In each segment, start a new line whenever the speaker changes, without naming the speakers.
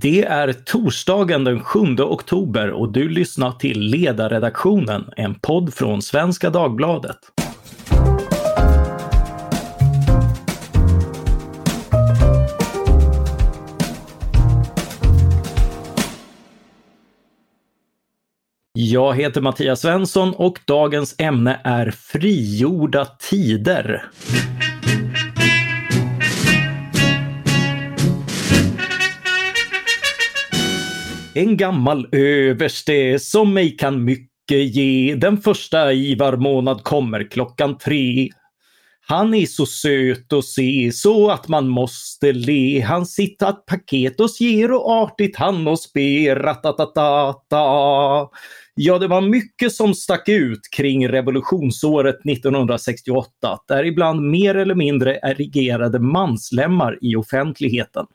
Det är torsdagen den 7 oktober och du lyssnar till Ledarredaktionen, en podd från Svenska Dagbladet. Jag heter Mattias Svensson och dagens ämne är frigjorda tider. En gammal överste som mig kan mycket ge. Den första i var månad kommer klockan tre. Han är så söt att se så att man måste le. Han sitter att paket oss ger och artigt han oss ber. Ratatatata. Ja, det var mycket som stack ut kring revolutionsåret 1968, däribland mer eller mindre erigerade manslemmar i offentligheten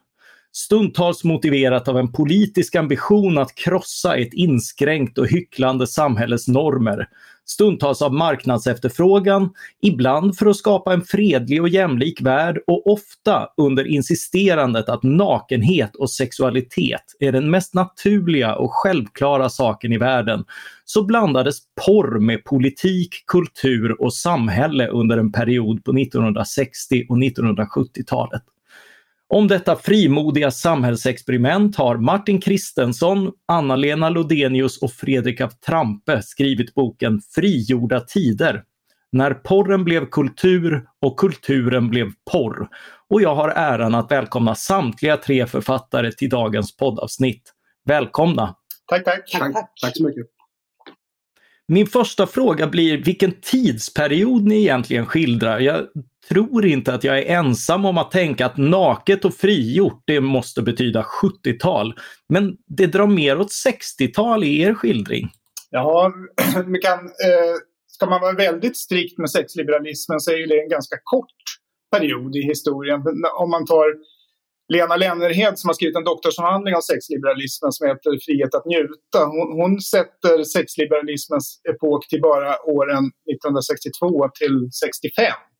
stundtals motiverat av en politisk ambition att krossa ett inskränkt och hycklande samhälles normer, stundtals av marknadsefterfrågan, ibland för att skapa en fredlig och jämlik värld och ofta under insisterandet att nakenhet och sexualitet är den mest naturliga och självklara saken i världen, så blandades porr med politik, kultur och samhälle under en period på 1960 och 1970-talet. Om detta frimodiga samhällsexperiment har Martin Kristensson, Anna-Lena Lodenius och Fredrik af Trampe skrivit boken Frigjorda tider. När porren blev kultur och kulturen blev porr. Och jag har äran att välkomna samtliga tre författare till dagens poddavsnitt. Välkomna!
Tack, tack!
Tack, tack. tack så mycket!
Min första fråga blir vilken tidsperiod ni egentligen skildrar. Jag tror inte att jag är ensam om att tänka att naket och frigjort, det måste betyda 70-tal. Men det drar mer åt 60-tal i er skildring.
Ja, vi kan, eh, ska man vara väldigt strikt med sexliberalismen så är det en ganska kort period i historien. Om man tar Lena Lennerhed som har skrivit en doktorsavhandling om sexliberalismen som heter Frihet att njuta. Hon, hon sätter sexliberalismens epok till bara åren 1962 till 65.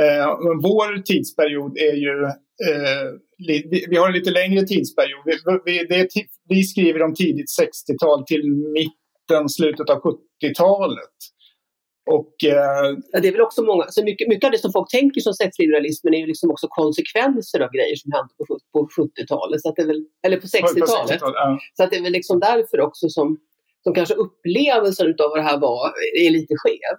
Eh, vår tidsperiod är ju... Eh, vi, vi, har en lite längre tidsperiod. Vi, vi, det vi skriver om tidigt 60-tal till mitten, slutet av 70-talet.
Och, eh, ja, det är väl också många, alltså mycket, mycket av det som folk tänker som sexliberalismen är ju liksom också konsekvenser av grejer som hände på, på 70-talet, eller på 60-talet. 60 ja. Så att det är väl liksom därför också som, som kanske upplevelsen av vad det här var är lite skev.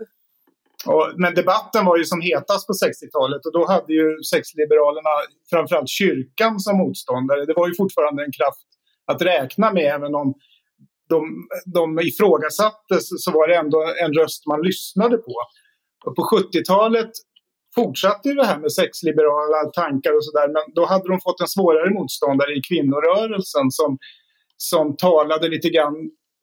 Och, men debatten var ju som hetast på 60-talet och då hade ju sexliberalerna framförallt kyrkan som motståndare. Det var ju fortfarande en kraft att räkna med även om de, de ifrågasattes så var det ändå en röst man lyssnade på. Och på 70-talet fortsatte ju det här med sexliberala tankar och sådär men då hade de fått en svårare motståndare i kvinnorörelsen som, som talade lite grann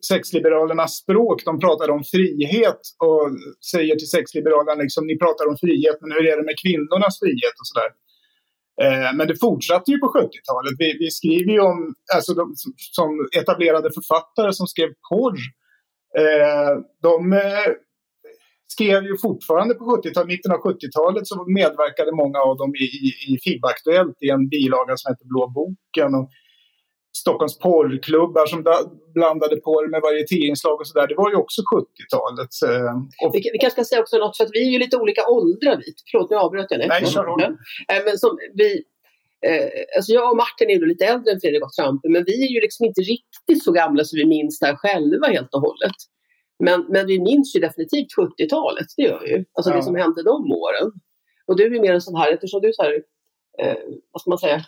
sexliberalernas språk. De pratade om frihet och säger till sexliberalerna liksom, ni pratar om frihet men hur är det med kvinnornas frihet och sådär. Eh, men det fortsatte ju på 70-talet. Vi, vi skriver ju om, alltså de, som etablerade författare som skrev porr. Eh, de eh, skrev ju fortfarande på 70-talet, mitten av 70-talet så medverkade många av dem i, i, i FIB-aktuellt i en bilaga som heter Blå boken. Och Stockholms porrklubbar som blandade porr med varietéinslag och sådär. Det var ju också 70-talet.
Eh, och... Vi, vi, kanske ska säga också något, för att vi är ju lite olika åldrar. Vi. Förlåt, nu avbröt jag dig.
Nej, kör
äh, Men som vi, eh, alltså jag och Martin är ju lite äldre än Fredrik och Trampe, men vi är ju liksom inte riktigt så gamla så vi minns det här själva helt och hållet. Men, men vi minns ju definitivt 70-talet, det gör vi ju. Alltså ja. det som hände de åren. Och du är mer en sån här, eftersom du så här, eh, vad ska man säga,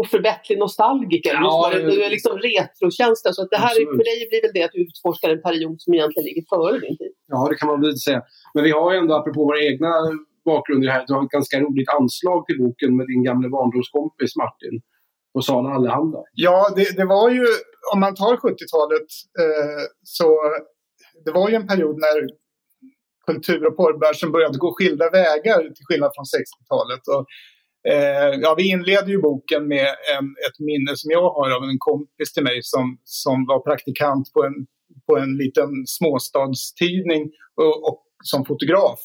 oförbättlig nostalgiker. Ja, du, du är liksom retrokänsla. Så att det här absolut. för dig blir väl det att du utforskar en period som egentligen ligger före din tid.
Ja, det kan man väl säga. Men vi har ju ändå, apropå våra egna bakgrunder här, du har ett ganska roligt anslag till boken med din gamla barndomskompis Martin och Sala Allehanda.
Ja, det, det, var ju, om man tar 70-talet eh, så det var ju en period när kultur och porrbranschen började gå skilda vägar till skillnad från 60-talet. Och Eh, Eh, ja, vi inleder ju boken med en, ett minne som jag har av en kompis till mig som, som var praktikant på en, på en liten småstadstidning och, och som fotograf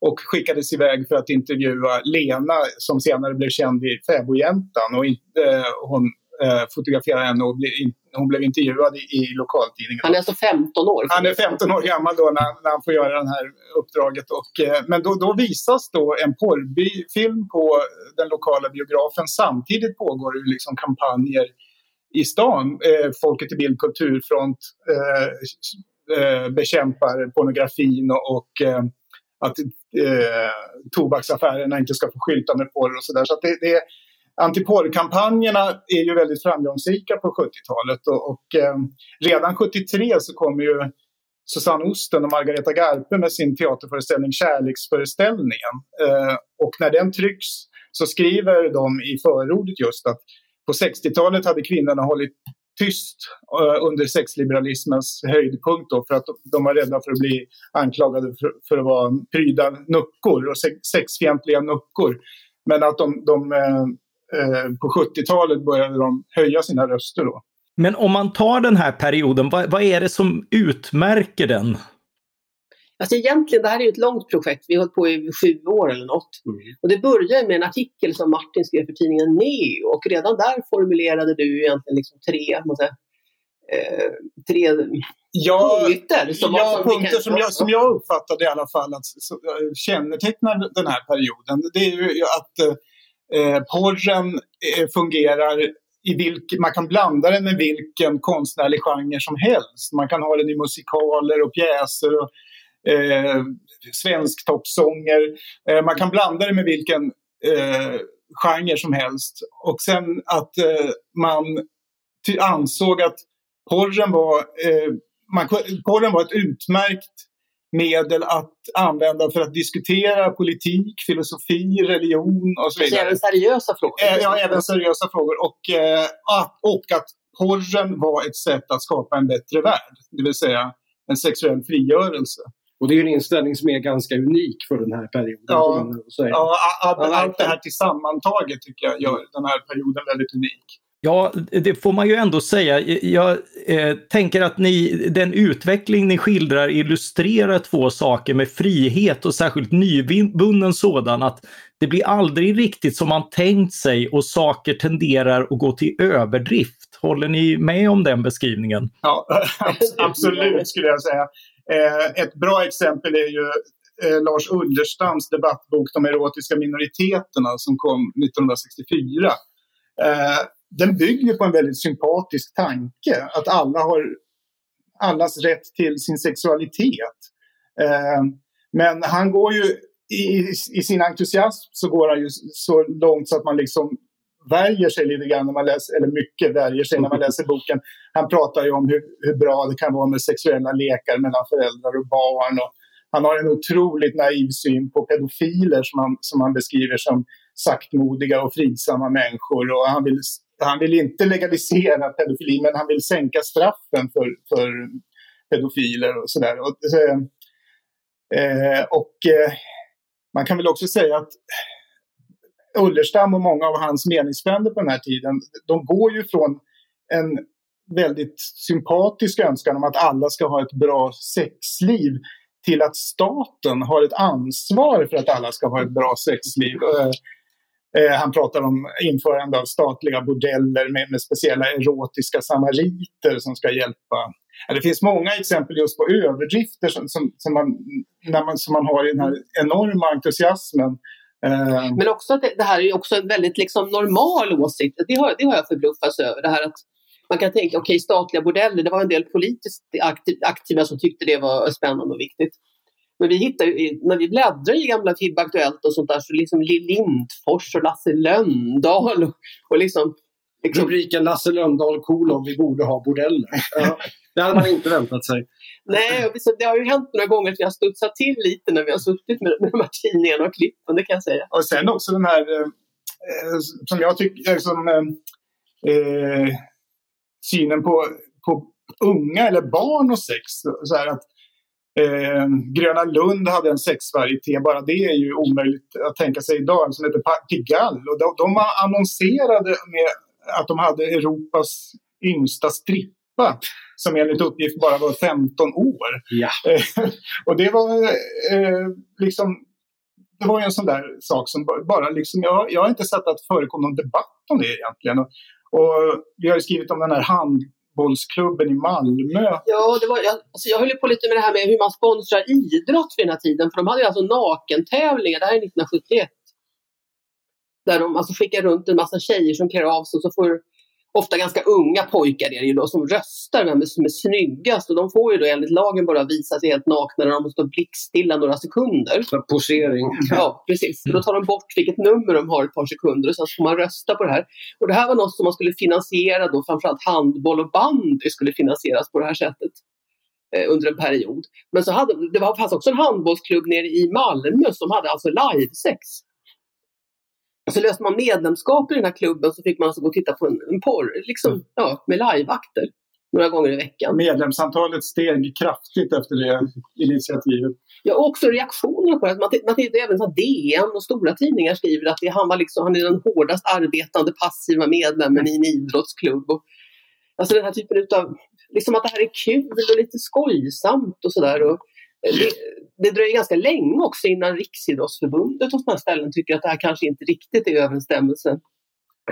och skickades iväg för att intervjua Lena som senare blev känd i Fäbodjäntan. Och, eh, hon eh, fotograferar henne och blir in, hon blev intervjuad i, i lokaltidningen.
Han är alltså 15 år.
Han är 15 år gammal då när, när han får göra det här uppdraget. Och, eh, men då, då visas då en porrfilm på den lokala biografen. Samtidigt pågår det liksom kampanjer i stan. Eh, Folket i Bild Kulturfront eh, eh, bekämpar pornografin och, och eh, att eh, tobaksaffärerna inte ska få skylta med porr och sådär. Så, så det, det, antiporrkampanjerna är ju väldigt framgångsrika på 70-talet och, och eh, redan 73 så kommer ju Susanne Osten och Margareta Garpe med sin teaterföreställning Kärleksföreställningen. Eh, och när den trycks så skriver de i förordet just att på 60-talet hade kvinnorna hållit tyst eh, under sexliberalismens höjdpunkt då, för att de var rädda för att bli anklagade för, för att vara pryda nuckor och sexfientliga nuckor. Men att de, de eh, på 70-talet började de höja sina röster då.
Men om man tar den här perioden, vad, vad är det som utmärker den?
Alltså egentligen, det här är ju ett långt projekt. Vi har hållit på i sju år eller något. Mm. Och det börjar med en artikel som Martin skrev för tidningen Neo. Och redan där formulerade du egentligen liksom tre, måste säga, eh, tre
ja, punkter. Som, ja, som punkter som, jag, som jag uppfattade i alla fall att så, eh, kännetecknar den här perioden. Det är ju att eh, porren eh, fungerar i vilk, man kan blanda den med vilken konstnärlig genre som helst. Man kan ha den i musikaler och pjäser och eh, svensktoppsånger. Eh, man kan blanda det med vilken eh, genre som helst. Och sen att eh, man ansåg att porren var, eh, man, porren var ett utmärkt medel att använda för att diskutera politik, filosofi, religion och så vidare.
Även seriösa frågor?
Ja, även seriösa frågor. Och, eh, att, och att porren var ett sätt att skapa en bättre värld, det vill säga en sexuell frigörelse.
Och det är en inställning som är ganska unik för den här perioden.
Ja, ja allt, allt det här tillsammantaget tycker jag gör den här perioden väldigt unik.
Ja, det får man ju ändå säga. Jag eh, tänker att ni, den utveckling ni skildrar illustrerar två saker med frihet och särskilt nyvunnen sådan. Att det blir aldrig riktigt som man tänkt sig och saker tenderar att gå till överdrift. Håller ni med om den beskrivningen?
Ja, absolut skulle jag säga. Eh, ett bra exempel är ju eh, Lars Ullerstams debattbok De erotiska minoriteterna som kom 1964. Eh, den bygger på en väldigt sympatisk tanke att alla har allas rätt till sin sexualitet. Eh, men han går ju i, i, sin entusiasm så går han ju så långt så att man liksom värjer sig lite grann när man läser, eller mycket värjer sig när man läser boken. Han pratar ju om hur, hur bra det kan vara med sexuella lekar mellan föräldrar och barn. Och han har en otroligt naiv syn på pedofiler som han, som han beskriver som saktmodiga och fridsamma människor. Och han vill, han vill inte legalisera pedofili, men han vill sänka straffen för, för pedofiler och sådär. Och, eh, eh, och eh, man kan väl också säga att Ullerstam och många av hans meningsfränder på den här tiden, de går ju från en väldigt sympatisk önskan om att alla ska ha ett bra sexliv till att staten har ett ansvar för att alla ska ha ett bra sexliv. Eh, Eh, han pratar om införande av statliga bordeller med, med speciella erotiska samariter som ska hjälpa. det finns många exempel just på överdrifter som, som, som, man, när man, som man har i den här enorma entusiasmen
eh, Men också att det, det, här är också en väldigt liksom normal åsikt. Det har, det har jag förbluffats över. Det här att man kan tänka, okej okay, statliga bordeller, det var en del politiskt aktiva som tyckte det var spännande och viktigt. Men vi hittar ju, när vi bläddrar i gamla FIB Aktuellt och sånt där, så liksom Lindfors och Lasse Lönndahl och, och liksom
Liksom... Rubriken Lasse Lönndahl kolon, vi borde ha bordeller. Ja, det hade man inte väntat sig.
Nej, det har ju hänt några gånger att vi har studsat till lite när vi har suttit med, med de här tidningarna och klippen, det kan jag säga.
Och sen också den här, eh, eh som jag tycker, eh, som, eh, eh, synen på, på unga eller barn och sex. Så här att, eh, Gröna Lund hade en sexvarieté, bara det är ju omöjligt att tänka sig idag, som heter Pigalle. Och de, de annonserade med att de hade Europas yngsta strippa som enligt uppgift bara var 15 år.
Ja.
och det var eh, liksom det var ju en sån där sak som bara liksom, jag, jag har inte sett att det förekom någon debatt om det egentligen. Och, Och vi har ju skrivit om den här fotbollsklubben i Malmö.
Ja, det var, jag, alltså jag höll ju på lite med det här med hur man sponsrar idrott vid den här tiden. För de hade ju alltså nakentävlingar, det här är 1971. Där de alltså skickar runt en massa tjejer som klär av sig och så får ofta ganska unga pojkar är det ju då, som röstar vem som är snyggast. Och de får ju då enligt lagen bara visa sig helt nakna när de står blickstilla några sekunder.
Så posering.
Ja, precis. Då tar de bort vilket nummer de har ett par sekunder och sen får man rösta på det här. Och det här var något som man skulle finansiera då, framförallt handboll och bandy skulle finansieras på det här sättet eh, under en period. Men så hade, det var, fanns också en handbollsklubb nere i Malmö som hade alltså livesex. Så löste man medlemskap i den här klubben så fick man alltså gå och titta på en, en porr, liksom, ja, med liveakter några gånger i veckan.
Medlemsantalet steg kraftigt efter det initiativet.
Ja, och också reaktionerna på det. Man, man tittar även att DN och stora tidningar skriver att det, han, var liksom, han är den hårdast arbetande passiva medlemmen i en idrottsklubb. Och, alltså den här typen av, liksom att det här är kul och lite skojsamt och sådär. Eh, det, det dröjer ganska länge också innan Riksidrottsförbundet och sådana ställen tycker att det här kanske inte riktigt är i överensstämmelse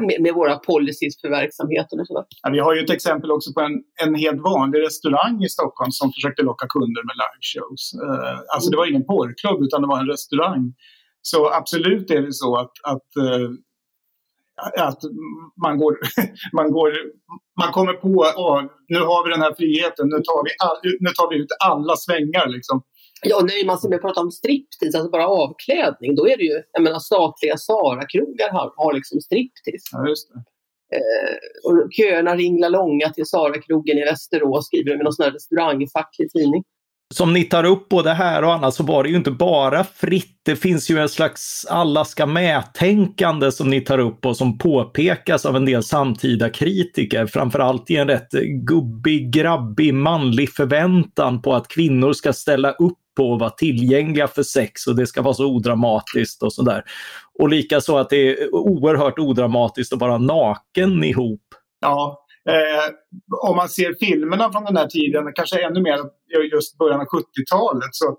med, med våra policies för verksamheten. Och sådär.
Ja, vi har ju ett exempel också på en, en helt vanlig restaurang i Stockholm som försökte locka kunder med liveshows. Uh, eh, alltså det var ingen porrklubb utan det var en restaurang. Så absolut är det så att, att uh, att man, går, man, går, man kommer på att nu har vi den här friheten, nu tar vi, all, nu tar vi ut alla svängar. Liksom.
Ja, nöjer man att prata om striptease, alltså bara avklädning, då är det ju, jag menar statliga Sara-krogar har, har liksom striptease.
Ja, just det.
Eh, och köerna ringlar långa till Sara-krogen i Västerås, skriver de i någon sån här restaurangfacklig tidning
som ni tar upp både här och annat så var det ju inte bara fritt. Det finns ju en slags alla ska med-tänkande som ni tar upp och som påpekas av en del samtida kritiker. Framförallt i en rätt gubbig, grabbig, manlig förväntan på att kvinnor ska ställa upp på att vara tillgängliga för sex och det ska vara så odramatiskt och sådär. Och likaså att det är oerhört odramatiskt att vara naken ihop.
Ja, Eh, om man ser filmerna från den här tiden, kanske ännu mer just början av 70-talet, så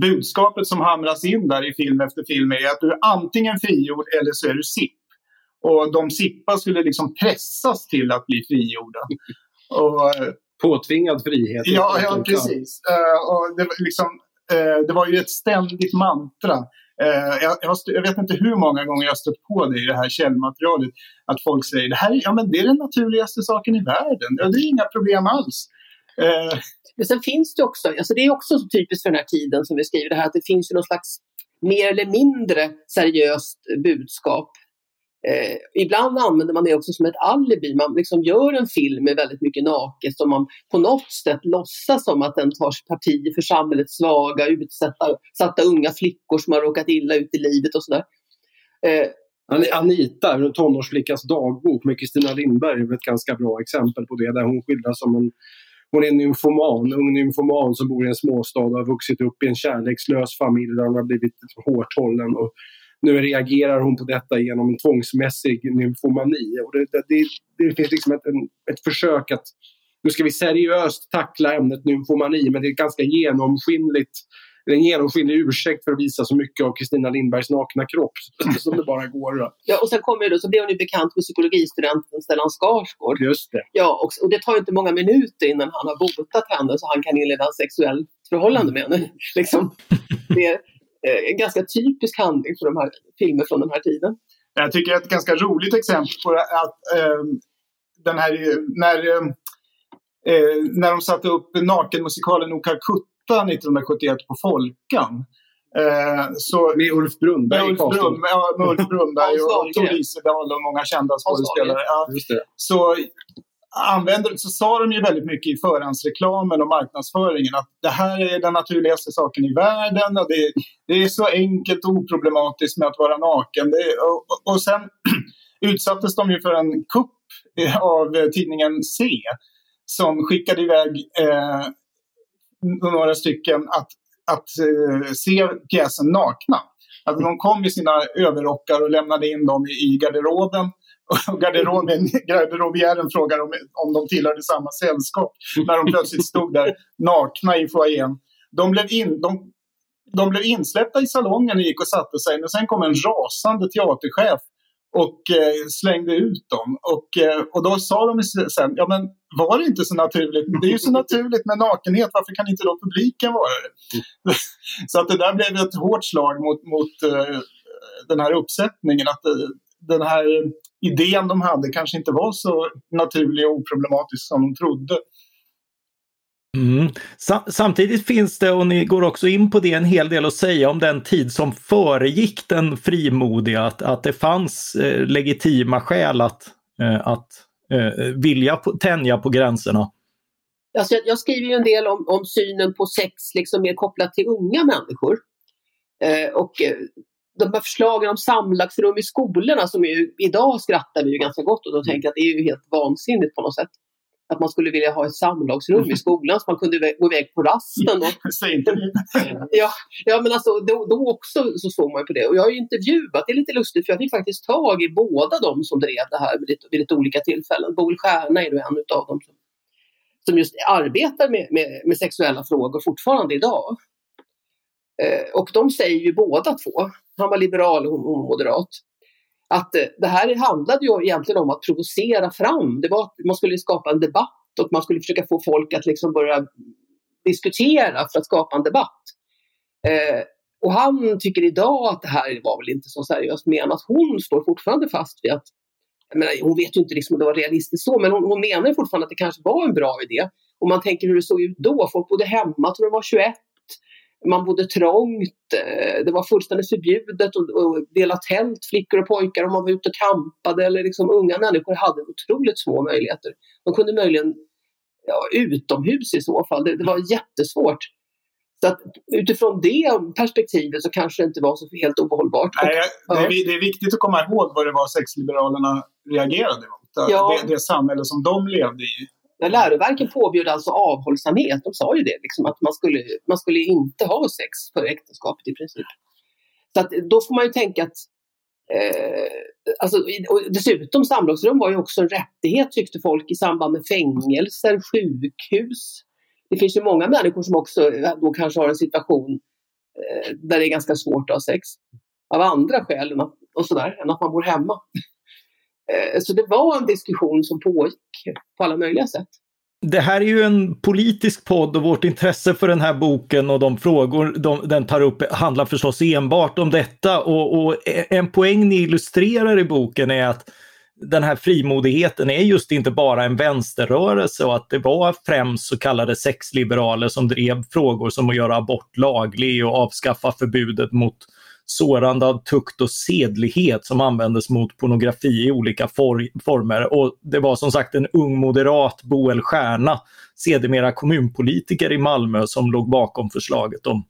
budskapet som hamras in där i film efter film är att du är antingen frigjord eller så är du SIP. Och de SIPPA skulle liksom pressas till att bli frigjorda. Och,
eh, Påtvingad frihet.
Ja, ja precis. Uh, och det, liksom, uh, det var ju ett ständigt mantra. Eh, jag, jag, jag, vet inte hur många gånger jag stött på det i det här källmaterialet. Att folk säger det här ja, men det är den naturligaste saken i världen. Ja, det är inga problem alls.
Eh. Men sen finns det också, alltså det är också så typiskt för den här tiden som vi skriver det här, att det finns ju någon slags mer eller mindre seriöst budskap Eh, ibland använder man det också som ett alibi. Man liksom gör en film med väldigt mycket naket som man på något sätt låtsas som att den tar parti för samhällets svaga, utsatta unga flickor som har råkat illa ut i livet och sådär.
Eh, Anita, en tonårsflickas dagbok med Kristina Lindberg är ett ganska bra exempel på det. Där hon skildras som en hon är en nymfoman, ung nymfoman som bor i en småstad och har vuxit upp i en kärlekslös familj där hon har blivit hårt hållen och nu reagerar hon på detta genom en tvångsmässig nymfomani. Och det, det, det finns liksom ett, en, ett försök att nu ska vi seriöst tackla ämnet nymfomani men det är ganska genomskinligt en genomskinlig ursäkt för att visa så mycket av Kristina Lindbergs nakna kropp som det bara går.
Ja, och sen kommer då, så blir hon ju bekant med psykologistudenten Stellan Skarsgård.
Just det.
Ja, och, och det tar inte många minuter innan han har botat henne så han kan inleda ett sexuellt förhållande med henne. Liksom. Det, en ganska typisk handling för de här filmer från den här tiden.
Jag tycker ett ganska roligt exempel på att eh, den här, när, eh, eh när de satte upp nakenmusikalen O Calcutta 1971 på Folkan.
Eh, så, med Ulf Brunnberg
med Ulf, Brun, ja, med Ulf Brunnberg och, och Tor Isedal och många kända skådespelare. Ja, så använder, så sa de ju väldigt mycket i förhandsreklamen och marknadsföringen att det här är den naturligaste saken i världen och det, det är så enkelt och oproblematiskt med att vara naken. Det, och, och sen utsattes de ju för en kupp eh, av eh, tidningen C som skickade iväg eh, några stycken att, att eh, se pjäsen nakna. Alltså de kom i sina överrockar och lämnade in dem i garderoben garderoben, garderobiären frågar om, om de tillhörde samma sällskap när de plötsligt stod där nakna i foajén. De blev, in, de, de blev insläppta i salongen och gick och satte sig. Men sen kom en rasande teaterchef och eh, slängde ut dem. Och, eh, och då sa de sen, ja men var det inte så naturligt? Det är ju så naturligt med nakenhet, varför kan inte då publiken vara det? Mm. så att det där blev ett hårt slag mot, mot uh, den här uppsättningen. Att uh, den här idén de hade kanske inte var så naturlig och oproblematisk som de trodde.
Mm. Samtidigt finns det, och ni går också in på det, en hel del att säga om den tid som föregick den frimodiga, att, att det fanns eh, legitima skäl att, eh, att eh, vilja tänja på gränserna.
Alltså jag, jag skriver ju en del om, om synen på sex liksom mer kopplat till unga människor. Eh, och eh, de här förslagen om samlagsrum i skolorna som ju, idag skrattar vi ju ganska gott och då tänker att det är ju helt vansinnigt på något sätt att man skulle vilja ha ett samlagsrum i skolan så man kunde gå iväg på rasten. Och, ja, ja, men alltså då, då också så såg man på det. Och jag har ju intervjuat, det är lite lustigt för jag fick faktiskt tag i båda de som drev det här vid lite, vid lite olika tillfällen. Boel Stjärna är ju en av dem som, som just arbetar med, med, med sexuella frågor fortfarande idag. Eh, och de säger ju båda två, han var liberal och hon, hon moderat, att eh, det här handlade ju egentligen om att provocera fram. Det var att man skulle skapa en debatt och man skulle försöka få folk att liksom börja diskutera för att skapa en debatt. Eh, och han tycker idag att det här var väl inte så seriöst menat. Hon står fortfarande fast vid att, menar, hon vet ju inte liksom om det var realistiskt så, men hon, hon menar fortfarande att det kanske var en bra idé. Om man tänker hur det såg ut då, folk bodde hemma, tror de var 21, man bodde trångt, eh, det var fullständigt förbjudet att dela tält, flickor och pojkar, om man var ute och kampade. Eller liksom, unga människor hade otroligt små möjligheter. De kunde möjligen ja, utomhus i så fall. Det, det var jättesvårt. Så att utifrån det perspektivet så kanske det inte var så helt ohållbart.
Nej, det, är, det är viktigt att komma ihåg vad det var sexliberalerna reagerade mot. Ja. Det, det samhälle som de levde i.
Men läroverken påbjöd alltså avhållsamhet. De sa ju det, liksom, att man skulle, man skulle inte ha sex för äktenskapet i princip. Så att, då får man ju tänka att eh, alltså, och dessutom samlagsrum var ju också en rättighet tyckte folk i samband med fängelser, sjukhus. Det finns ju många människor som också eh, då kanske har en situation eh, där det är ganska svårt att ha sex. Av andra skäl än att, och sådär, än att man bor hemma. Eh, så det var en diskussion som pågick på alla möjliga sätt.
Det här är ju en politisk podd och vårt intresse för den här boken och de frågor de, den tar upp handlar förstås enbart om detta. Och, och en poäng ni illustrerar i boken är att den här frimodigheten är just inte bara en vänsterrörelse och att det var främst så kallade sexliberaler som drev frågor som att göra abort laglig och avskaffa förbudet mot sårande av tukt och sedlighet som användes mot pornografi i olika for former. Och det var som sagt en ung moderat, Boel Stjärna, sedermera kommunpolitiker i Malmö, som låg bakom förslaget om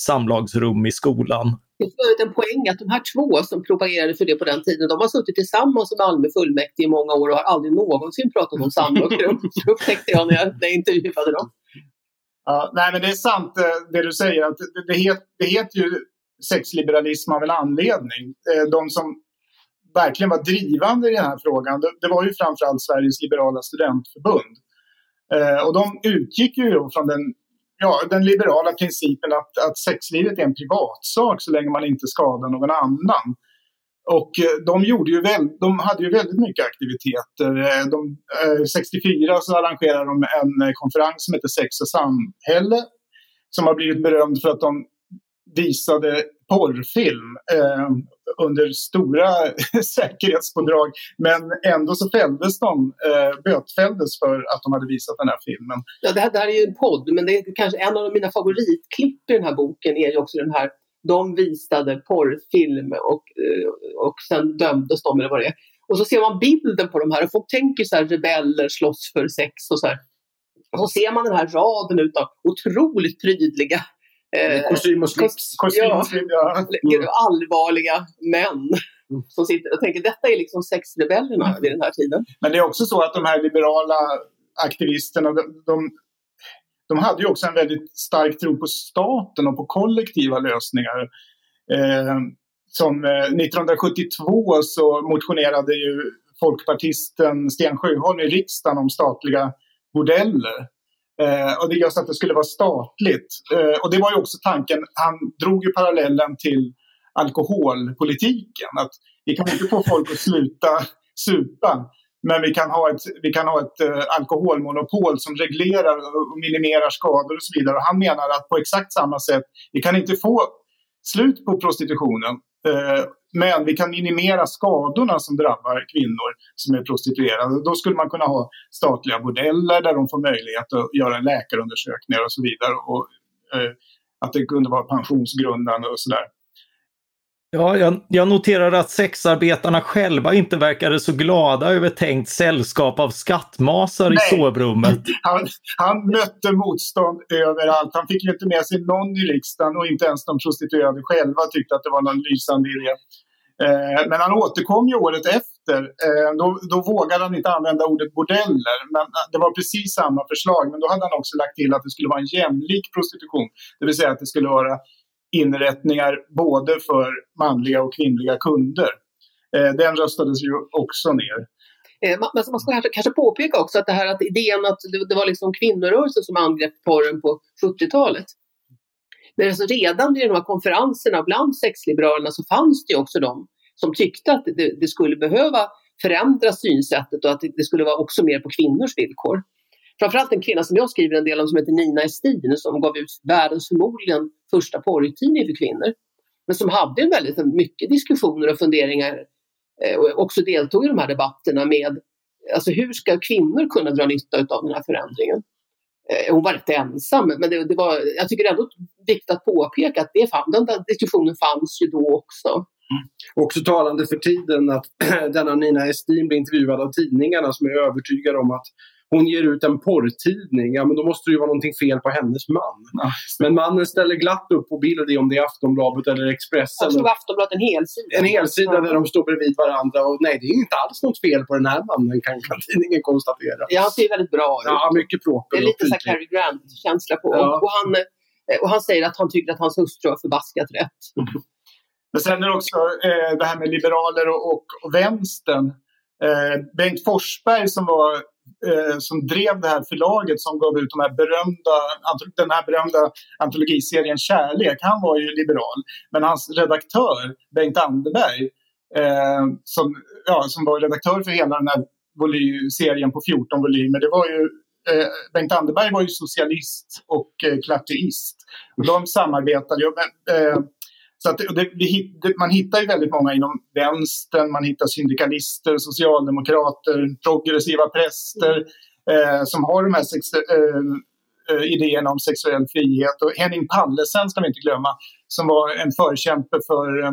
samlagsrum i skolan.
Det är en poäng att de här två som propagerade för det på den tiden, de har suttit tillsammans i Malmö fullmäktige i många år och har aldrig någonsin pratat om samlagsrum. Det upptäckte jag när jag, när jag intervjuade dem.
Ja, nej men det är sant eh, det du säger, att det, det, het, det heter ju sexliberalism av en anledning. Eh, de som verkligen var drivande i den här frågan, det var ju framförallt Sveriges liberala studentförbund. Eh, och de utgick ju från den, ja, den liberala principen att, att sexlivet är en privatsak så länge man inte skadar någon annan. Och eh, de, gjorde ju väl, de hade ju väldigt mycket aktiviteter. De, 64 så arrangerade de en konferens som heter Sex och samhälle som har blivit berömd för att de visade porrfilm eh, under stora säkerhetspådrag. Men ändå så fälldes de, eh, bötfälldes för att de hade visat den här filmen.
Ja, det, här, det här är ju en podd, men det är kanske en av mina favoritklipp i den här boken är ju också den här de visade porrfilm och, eh, och sen dömdes de eller vad det är. Och så ser man bilden på de här och folk tänker så här rebeller slåss för sex och så här. Och så ser man den här raden av otroligt prydliga
kostym och slips. Kostym
ja, ja. Mm. Allvarliga män mm. som sitter och tänker detta är liksom sexrebellerna mm. vid den här tiden.
Men det är också så att de här liberala aktivisterna, de, de, de hade ju också en väldigt stark tro på staten och på kollektiva lösningar. Eh, som eh, 1972 så motionerade ju folkpartisten Sten Sjöholm i riksdagen om statliga bordeller. Eh, och det just att det skulle vara statligt. Eh, och det var ju också tanken, han drog ju parallellen till alkoholpolitiken. Att vi kan inte få folk att sluta supa. Men vi kan ha ett, vi kan ha ett eh, alkoholmonopol som reglerar och minimerar skador och så vidare. Och han menar att på exakt samma sätt, vi kan inte få slut på prostitutionen. Eh, men vi kan minimera skadorna som drabbar kvinnor som är prostituerade. Då skulle man kunna ha statliga bordeller där de får möjlighet att göra läkarundersökningar och så vidare. Och, uh, att det kunde vara pensionsgrundande och sådär.
Ja, jag, jag, noterar att sexarbetarna själva inte verkade så glada över tänkt sällskap av skattmasar i sovrummet.
Han, han mötte motstånd överallt. Han fick ju inte med sig någon i riksdagen och inte ens de prostituerade själva tyckte att det var någon lysande idé. Eh, men han återkom ju året efter. Eh, då, då vågade han inte använda ordet bordeller. Men eh, det var precis samma förslag. Men då hade han också lagt till att det skulle vara en jämlik prostitution. Det vill säga att det skulle vara inrättningar både för manliga och kvinnliga kunder. Eh, den röstades ju också ner.
Eh, man, ska kanske påpeka också att det här att idén att det, det var liksom kvinnorörelsen som angrep porren på 70-talet. Men alltså redan vid de här konferenserna bland sexliberalerna så fanns det ju också de som tyckte att det, det skulle behöva förändra synsättet och att det skulle vara också mer på kvinnors villkor. Framförallt en kvinna som jag skriver en del om som heter Nina Estin som gav ut världens förmodligen första porrtidning för kvinnor. Men som hade väldigt mycket diskussioner och funderingar eh, och också deltog i de här debatterna med alltså hur ska kvinnor kunna dra nytta av den här förändringen? Eh, hon var rätt ensam, men det, det var, jag tycker ändå viktigt att påpeka att det fann, den där diskussionen fanns ju då också.
Mm. Också talande för tiden att denna Nina Estin blir intervjuad av tidningarna som är övertygade om att hon ger ut en porrtidning, ja men då måste det ju vara någonting fel på hennes man. Ja. Men mannen ställer glatt upp på bild om det är Aftonbladet eller Expressen.
Jag tror Aftonbladet en helsida.
En helsida där de står bredvid varandra och nej, det är inte alls något fel på den här mannen kan, kan tidningen konstatera.
Ja, han ser väldigt bra ut.
Ja, mycket proper.
Det är lite så Cary Grant-känsla på. Ja. Och, han, eh, och han säger att han tycker att hans hustru har förbaskat rätt.
Men sen är det också eh, det här med liberaler och, och, och vänstern. Eh, Bengt Forsberg som var eh, som drev det här förlaget som gav ut de här berömda, den här berömda antologiserien Kärlek. Han var ju liberal. Men hans redaktör Bengt Anderberg eh, som, ja, som var redaktör för hela den här voly- serien på 14 volymer. Det var ju eh, Bengt Anderberg var ju socialist och eh, klarteist. de samarbetade ju. Eh, så att det, det, man hittar ju väldigt många inom vänstern, man hittar syndikalister, socialdemokrater, progressiva präster eh, som har de här sex, eh, eh idéerna om sexuell frihet. Och Henning Pallesen ska vi inte glömma, som var en förkämpe för eh,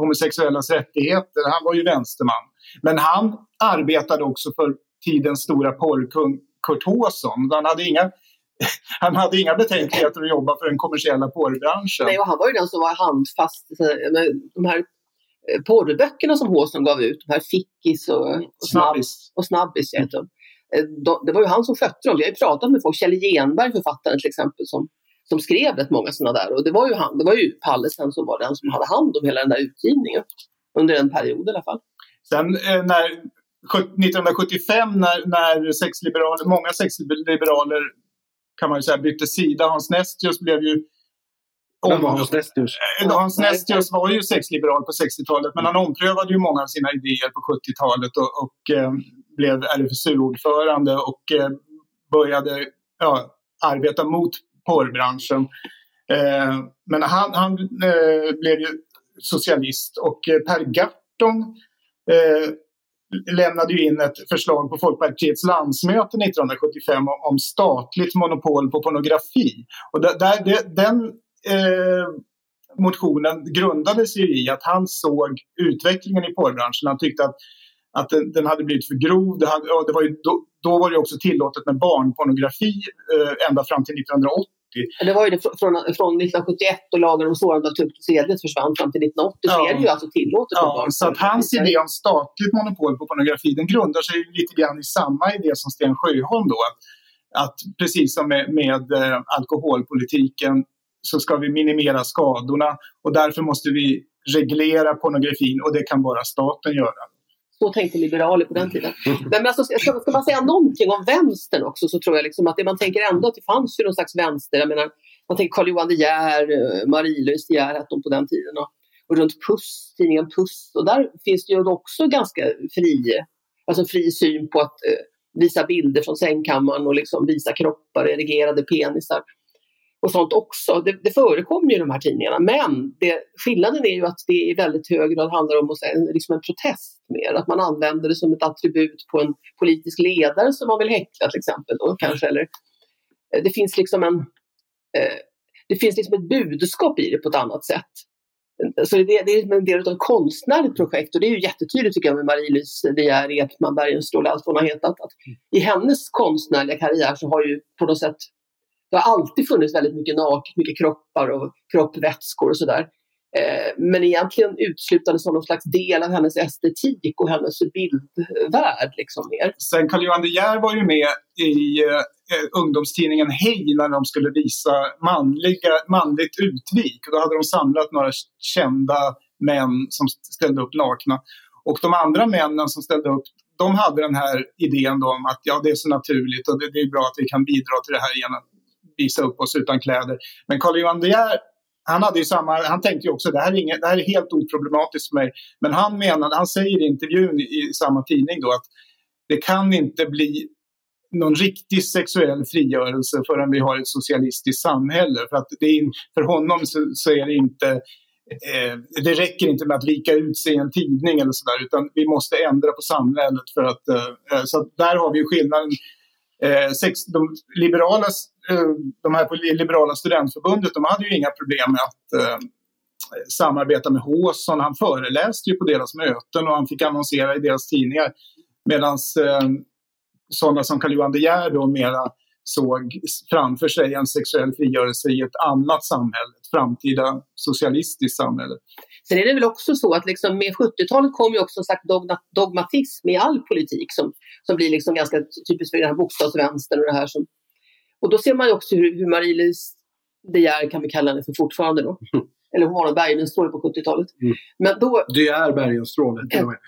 homosexuellas rättigheter. Han var ju vänsterman. Men han arbetade också för tidens stora porrkung Kurt Håsson. Han hade inga han hade inga betänkligheter att jobba för den kommersiella porrbranschen.
Nej, och han var ju den som var handfast. De här eh, porrböckerna som Håsson gav ut, de här Fickis och, och Snabbis, och snabbis mm. det var ju han som skötte dem. Vi har ju pratat med folk, Kjell Genberg, författaren till exempel, som, som skrev rätt många sådana där. Och det var ju han, det var ju Pallesen som var den som hade hand om hela den där utgivningen. Under en period i alla fall.
Sen eh, när 1975 när, när sexliberaler, många sexliberaler kan man ju säga bytte sida. Hans Nestius blev ju
vem var Hans Nestius?
Eh, Hans Nestius var ju sexliberal på 60-talet men han omprövade ju många av sina idéer på 70-talet och, och eh, blev RFSU-ordförande och eh, började ja, arbeta mot porrbranschen. Eh, men han, han eh, blev ju socialist och eh, Per Gahrton lämnade ju in ett förslag på Folkpartiets landsmöte 1975 om statligt monopol på pornografi. Och där, där, den eh, motionen grundades ju i att han såg utvecklingen i porrbranschen. Han tyckte att, att den, den hade blivit för grov. Det, hade, det var ju, då, då, var det också tillåtet med barnpornografi eh, ända fram till 1980.
Det var ju det från, från 1971 och lagen om sårande av tukt och sedlighet försvann fram till 1980 ja. så är det ju alltså tillåtet.
Ja, så att hans idé om statligt monopol på pornografi den grundar sig lite grann i samma idé som Sten Sjöholm då. Att precis som med, med eh, alkoholpolitiken så ska vi minimera skadorna och därför måste vi reglera pornografin och det kan bara staten göra.
Så tänkte liberaler på den tiden. Men alltså, ska, ska man säga någonting om vänstern också så tror jag liksom att det, man tänker ändå att det fanns ju någon slags vänster. Jag menar, man tänker Carl Johan De Geer, eh, Marie-Louise De Geer hette hon på den tiden. Och, och runt Puss, tidningen Puss. Och där finns det ju också ganska fri, alltså fri syn på att eh, visa bilder från sängkammaren och liksom visa kroppar, erigerade penisar och sånt också. Det, det förekommer ju i de här tidningarna. Men det, skillnaden är ju att det i väldigt hög grad handlar om en, liksom en protest mer. Att man använder det som ett attribut på en politisk ledare som man vill häckla till exempel. Då, kanske. Eller, eh, det finns liksom en eh, det finns liksom ett budskap i det på ett annat sätt. Så det, det är en del av ett konstnärligt projekt och det är ju jättetydligt tycker jag med Marie-Louise De Geer, Ekman, Bergenstråle, allt vad hon har hetat. Att I hennes konstnärliga karriär så har ju på något sätt det har alltid funnits väldigt mycket naket, mycket kroppar och kroppvätskor och sådär. Eh, men egentligen utslutande som någon slags del av hennes estetik och hennes bildvärld. Liksom, mer.
Sen Carl-Johan De Geer var ju med i eh, eh, ungdomstidningen Hej när de skulle visa manliga, manligt utvik. Då hade de samlat några kända män som ställde upp nakna. Och de andra männen som ställde upp, de hade den här idén om att ja, det är så naturligt och det, det är bra att vi kan bidra till det här genom visa upp oss utan kläder. Men Carl-Johan De Geer han, hade ju samma, han tänkte ju också det här, är inget, det här är helt oproblematiskt för mig. Men han menade, han säger i intervjun i, samma tidning då att det kan inte bli någon riktig sexuell frigörelse förrän vi har ett socialistiskt samhälle. För, att det är, för honom så, så är det inte eh, det räcker inte med att lika ut sig i en tidning eller sådär utan vi måste ändra på samhället för att eh, eh så där har vi skillnaden. Eh, sex, de liberala Eh, de här på Liberala studentförbundet, de hade ju inga problem med att eh, samarbeta med Håsson. Han föreläste ju på deras möten och han fick annonsera i deras tidningar. Medan eh, sådana som Carl-Johan De Geer då mera såg framför sig en sexuell frigörelse i ett annat samhälle, ett framtida socialistiskt samhälle.
Sen är det väl också så att liksom med 70-talet kom ju också en slags dogmatism i all politik som, som blir liksom ganska typiskt för den här bokstavsvänstern och det här som och då ser man ju också hur, hur Marie-Louise De Geer kan vi kalla henne för fortfarande då. Mm. Eller hon var en Bergenstråle på 70-talet.
Mm. Men då, det är Bergenstråle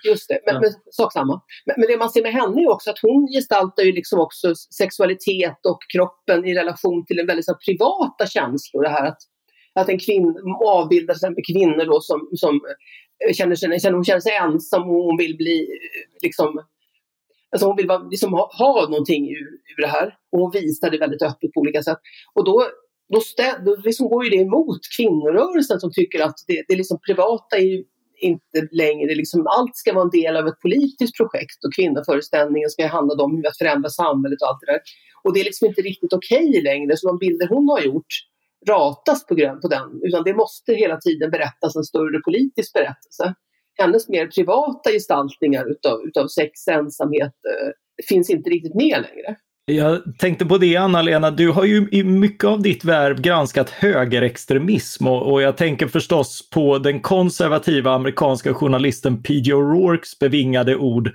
Just det, men, ja. men sak samma. Men, men, det man ser med henne är också att hon gestaltar ju liksom också sexualitet och kroppen i relation till en väldigt så privata känslor. Det här att, att en kvinna avbildar till exempel kvinnor då som, som eh, känner sig, hon känner sig ensam och hon vill bli eh, liksom Alltså hon vill liksom ha, ha någonting ur, ur det här och hon visar det väldigt öppet på olika sätt. Och då, då, stä, då liksom går ju det emot kvinnorörelsen som tycker att det, det liksom privata är ju inte längre, liksom, allt ska vara en del av ett politiskt projekt och kvinnoföreställningen ska handla om att förändra samhället och allt det där. Och det är liksom inte riktigt okej okay längre, så de bilder hon har gjort ratas på grund på den, utan det måste hela tiden berättas en större politisk berättelse hennes mer privata gestaltningar utav, utav sex, ensamhet eh, finns inte riktigt med längre.
Jag tänkte på det Anna-Lena, du har ju i mycket av ditt värv granskat högerextremism och, och jag tänker förstås på den konservativa amerikanska journalisten P.J. O'Rourkes bevingade ord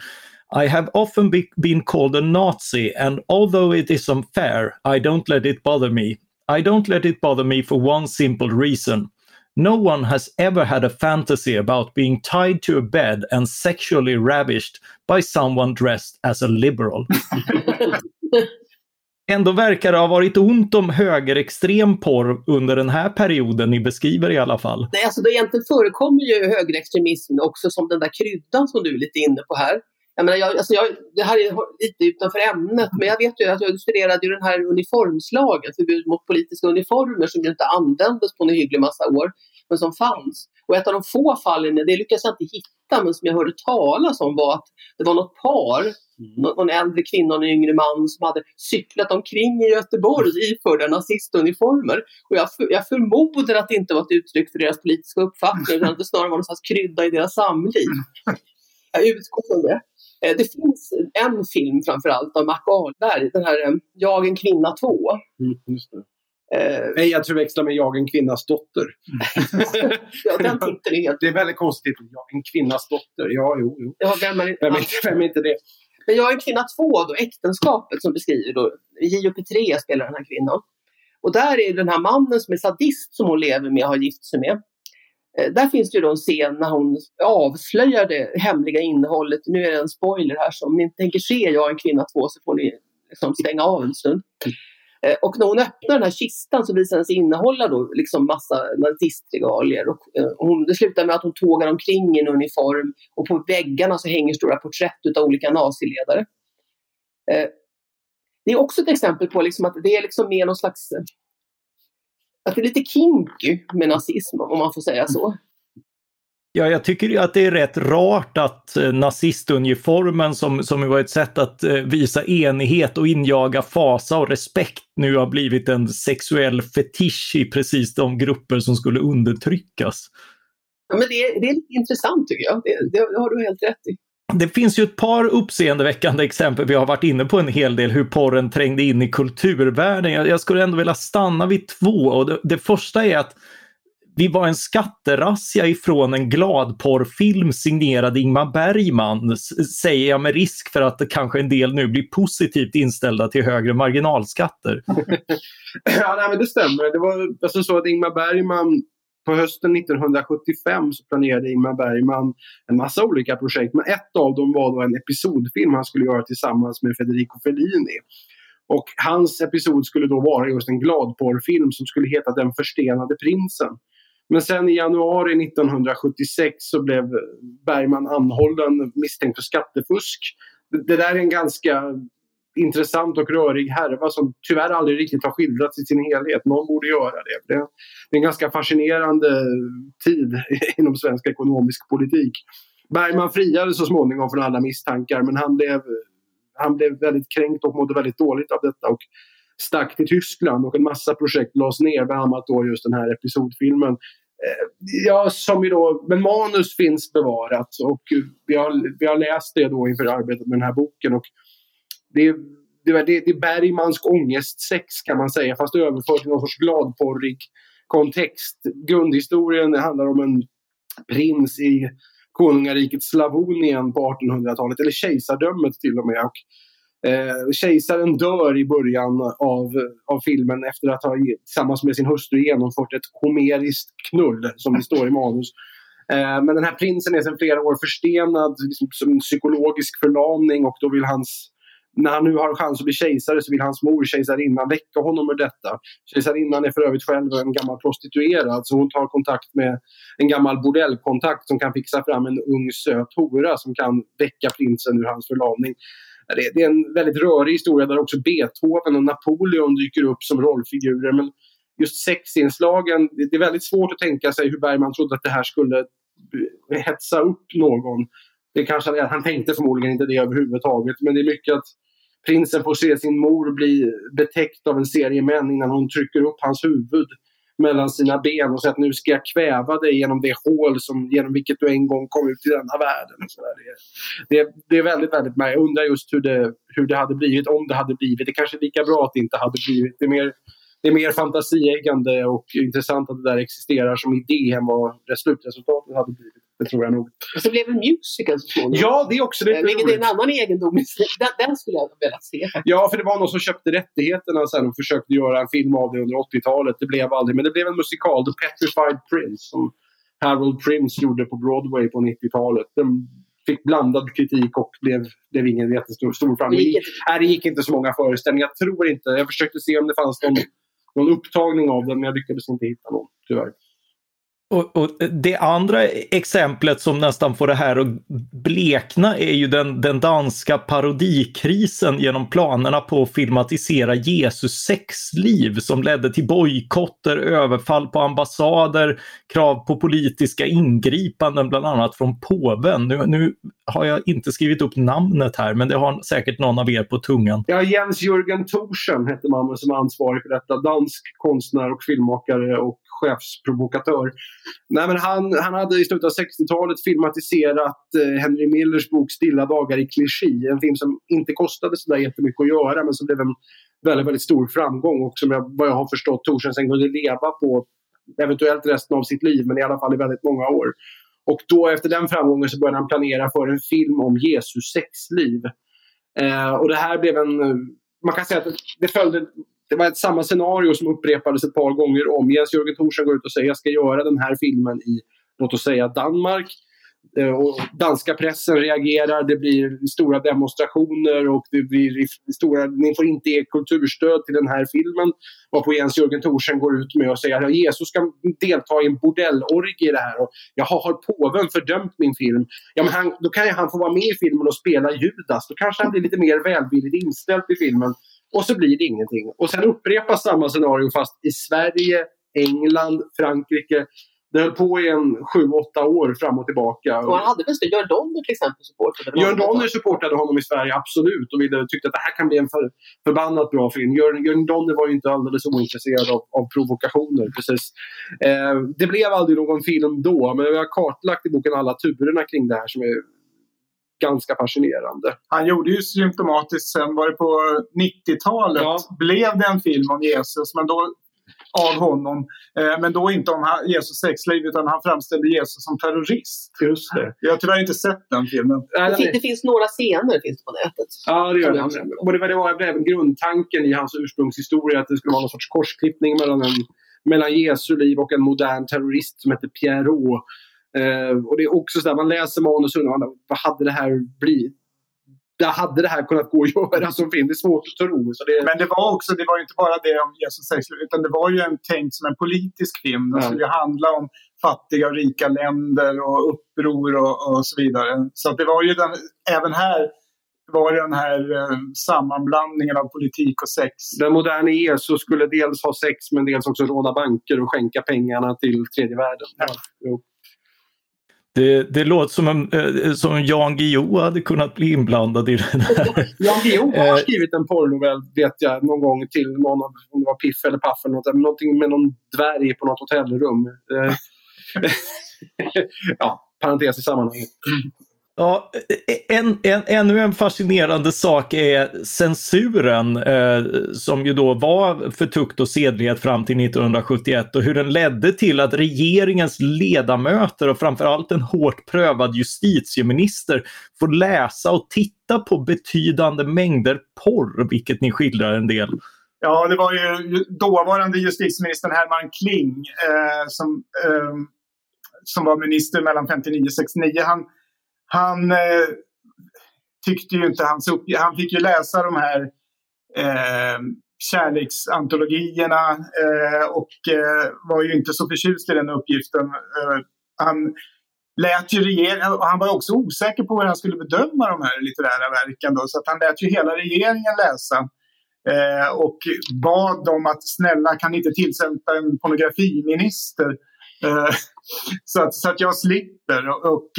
I have often be been called a Nazi and although it is unfair I don't let it bother me. I don't let it bother me for one simple reason. No one has ever had a fantasy about being tied to a bed and sexually ravished by someone dressed as a liberal. Ändå verkar det ha varit ont om högerextrem porr under den här perioden ni beskriver i alla fall.
Nej, alltså det egentligen förekommer ju högerextremism också som den där kryddan som du är lite inne på här. Jag menar, jag, alltså jag, det här är lite utanför ämnet, men jag vet ju att jag studerade ju den här uniformslagen, förbud mot politiska uniformer som ju inte användes på en hygglig massa år, men som fanns. Och ett av de få fallen, det lyckas jag inte hitta, men som jag hörde talas om var att det var något par, mm. någon äldre kvinna och en yngre man som hade cyklat omkring i Göteborg iförda nazistuniformer. Och jag, jag förmodar att det inte var ett uttryck för deras politiska uppfattning, utan att det snarare var någon slags krydda i deras samliv. Jag utgår från det. Eh, det finns en film framförallt av Mac Ahlberg, den här eh, Jag en kvinna 2. Mm,
Nej, jag tror växlar med Jag en kvinnas dotter.
ja, den titeln är helt...
Det är väldigt konstigt. Jag en kvinnas dotter. Ja, jo, jo.
Ja, vem, är,
vem, är, vem är inte det?
Men Jag en kvinna 2, då, äktenskapet som beskriver då, JP3 spelar den här kvinnan. Och där är den här mannen som är sadist som hon lever med och har gift sig med. Eh, där finns det ju då en scen när hon avslöjar det hemliga innehållet. Nu är det en spoiler här, så om ni inte tänker se Jag en kvinna två så får ni liksom stänga av en stund. Eh, och när hon öppnar den här kistan så visar den sig innehålla då liksom massa nazistregalier. Och, eh, hon, det slutar med att hon tågar omkring i en uniform och på väggarna så hänger stora porträtt av olika naziledare. Eh, det är också ett exempel på liksom att det är liksom mer någon slags att det är lite kinky med nazism om man får säga så.
Ja, jag tycker att det är rätt rart att eh, nazistuniformen som, som var ett sätt att eh, visa enighet och injaga fasa och respekt nu har blivit en sexuell fetisch i precis de grupper som skulle undertryckas.
Ja, men det, är, det är lite intressant tycker jag. Det, det, det har du helt rätt i.
Det finns ju ett par uppseendeväckande exempel. Vi har varit inne på en hel del hur porren trängde in i kulturvärlden. Jag, jag skulle ändå vilja stanna vid två. Och det, det första är att vi var en skatterazzia ifrån en gladporrfilm signerad Ingmar Bergman, säger jag med risk för att kanske en del nu blir positivt inställda till högre marginalskatter.
ja, nej, men det stämmer. Det var alltså så att Ingmar Bergman på hösten 1975 så planerade Ingmar Bergman en massa olika projekt, men ett av dem var då en episodfilm han skulle göra tillsammans med Federico Fellini. Och hans episod skulle då vara just en gladporrfilm som skulle heta Den förstenade prinsen. Men sen i januari 1976 så blev Bergman anhållen misstänkt för skattefusk. Det där är en ganska intressant och rörig härva som tyvärr aldrig riktigt har skildrats i sin helhet. Någon borde göra det. Det är en ganska fascinerande tid inom svensk ekonomisk politik. Bergman friade så småningom från alla misstankar men han blev, han blev väldigt kränkt och mådde väldigt dåligt av detta och stack till Tyskland och en massa projekt lades ner, bland annat då just den här episodfilmen. Eh, ja, som ju då, men manus finns bevarat och vi har, vi har läst det då inför arbetet med den här boken. Och det, det, det, är Bergmansk ångestsex kan man säga, fast överfört till någon sorts gladporrig kontext. Grundhistorien handlar om en prins i konungariket Slavonien på 1800-talet, eller kejsardömet till och med. Och Eh, kejsaren dör i början av, av filmen efter att ha tillsammans med sin hustru genomfört ett homeriskt knull, som det står i manus. Eh, men den här prinsen är sedan flera år förstenad, liksom, som en psykologisk förlamning och då vill hans när han nu har chans att bli kejsare så vill hans mor, kejsarinnan, väcka honom ur detta. Kejsarinnan är för övrigt själv en gammal prostituerad så hon tar kontakt med en gammal bordellkontakt som kan fixa fram en ung söt hora som kan väcka prinsen ur hans förlamning det, är en väldigt rörig historia där också Beethoven och Napoleon dyker upp som rollfigurer. Men just sexinslagen, det är väldigt svårt att tänka sig hur Bergman trodde att det här skulle eh, hetsa upp någon. Det kanske, eh, han tänkte förmodligen inte det överhuvudtaget, men det är mycket att prinsen får se sin mor bli betäckt av en serie män innan hon trycker upp hans huvud mellan sina ben och säger att nu ska jag kväva dig genom det hål som, genom vilket du en gång kom ut i denna världen. Så det, det, det, är väldigt, väldigt märkligt. Jag undrar just hur det, hur det hade blivit om det hade blivit. Det kanske är lika bra att det inte hade blivit. Det är mer, det är mer fantasieggande och intressant att det där existerar som idé än vad slutresultatet hade blivit. Det tror jag nog.
Och så blev det musical så småningom.
Ja, det är också lite
eh, Vilket är en annan egendom. Den, den skulle jag vilja se.
Ja, för det var någon som köpte rättigheterna sen och försökte göra en film av det under 80-talet. Det blev aldrig, men det blev en musikal, The Petrified Prince, som Harold Prince gjorde på Broadway på 90-talet. Den fick blandad kritik och blev, blev ingen jättestor stor framgång. Det, gick, det gick inte så många föreställningar. Jag tror inte. Jag försökte se om det fanns någon, någon upptagning av den, men jag lyckades inte hitta någon, tyvärr.
Och, och, det andra exemplet som nästan får det här att blekna är ju den, den danska parodikrisen genom planerna på att filmatisera Jesus sexliv som ledde till bojkotter, överfall på ambassader, krav på politiska ingripanden, bland annat från påven. Nu, nu har jag inte skrivit upp namnet här, men det har säkert någon av er på tungan.
Ja, Jens Jörgen Thorsen hette mannen som är ansvarig för detta. Dansk konstnär och filmmakare och chefsprovokatör. Nej, men han, han hade i slutet av 60-talet filmatiserat eh, Henry Millers bok Stilla dagar i klichy. En film som inte kostade så där jättemycket att göra men som blev en väldigt, väldigt stor framgång och som jag, vad jag har förstått Thorsen sen kunde leva på eventuellt resten av sitt liv men i alla fall i väldigt många år. Och då efter den framgången så började han planera för en film om Jesus sexliv. Eh, och det här blev en... Man kan säga att det följde det var ett samma scenario som upprepades ett par gånger om. Jens Jörgen Thorsen går ut och säger jag ska göra den här filmen i, låt oss säga Danmark. Eh, och danska pressen reagerar, det blir stora demonstrationer och det blir stora, ni får inte ge kulturstöd till den här filmen. Varpå Jens Jörgen Thorsen går ut med och säger att Jesus ska delta i en bordellorgie i det här. Och, Jaha, har påven fördömt min film? Ja, men han, då kan ju han få vara med i filmen och spela Judas. Då kanske han blir lite mer välvilligt inställd till filmen. Och så blir det ingenting. Och sen upprepas samma scenario fast i Sverige, England, Frankrike. Det höll på i en sju, åtta år fram och tillbaka.
Och han hade väl Jörn Donner till exempel supportade
Jörn Donner supportade honom i Sverige, absolut. Och ville, tyckte att det här kan bli en för, förbannat bra film. Jörn, Jörn Donner var ju inte alldeles ointresserad av, av provokationer. Precis. Eh, det blev aldrig någon film då, men vi har kartlagt i boken alla turerna kring det här som är ganska fascinerande.
Han gjorde ju symptomatiskt, sen var det på 90-talet, ja. blev det en film om Jesus, men då av honom. Eh, men då inte om Jesus sexliv utan han framställde Jesus som terrorist.
Just det.
Jag har tyvärr inte sett den filmen.
Det, finns, det finns några scener finns det på nätet.
Ja, det gör det. Och det var, det var även grundtanken i hans ursprungshistoria att det skulle vara någon sorts korsklippning mellan, en, mellan Jesu liv och en modern terrorist som heter Pierrot. Eh, och det är också så där, man läser manus och undrar vad hade det här blivit? där hade det här kunnat gå att göra som film. Det är svårt att tro. Så det...
Men det var också, det var inte bara det om Jesus sexliv, utan det var ju en, tänkt som en politisk film. Den skulle ju handla om fattiga och rika länder och uppror och, och så vidare. Så det var ju den, även här var den här eh, sammanblandningen av politik och sex.
Den moderna Jesus skulle dels ha sex men dels också råna banker och skänka pengarna till tredje världen. Ja.
Det, det låter som, en, eh, som Jan Guillou hade kunnat bli inblandad i det
där. Jan Guillou har eh, skrivit en porrnovell, vet jag, någon gång till någon av, om det var Piff eller Paff eller något, någonting med någon dvärg på något hotellrum. Eh, ja, parentes i sammanhanget.
Ja, e, e, en, en, ännu en fascinerande sak är censuren eh, som ju då var för tukt och sedlighet fram till 1971 och hur den ledde till att regeringens ledamöter och framförallt en hårt prövad justitieminister får läsa och titta på betydande mängder porr, vilket ni skildrar en del.
Ja, det var ju dåvarande justitieministern Herman Kling eh, som, eh, som var minister mellan 59 och 69. Han, han eh, tyckte ju inte hans uppgift. Han fick ju läsa de här eh, kärleksantologierna eh, och eh, var ju inte så förtjust i den uppgiften. Eh, han lät ju regeringen, och han var också osäker på hur han skulle bedöma de här litterära verken. Då, så att han lät ju hela regeringen läsa. Eh, och bad dem att snälla kan ni inte tillsätta en pornografiminister? Eh, så, att, så att jag slipper. Och, och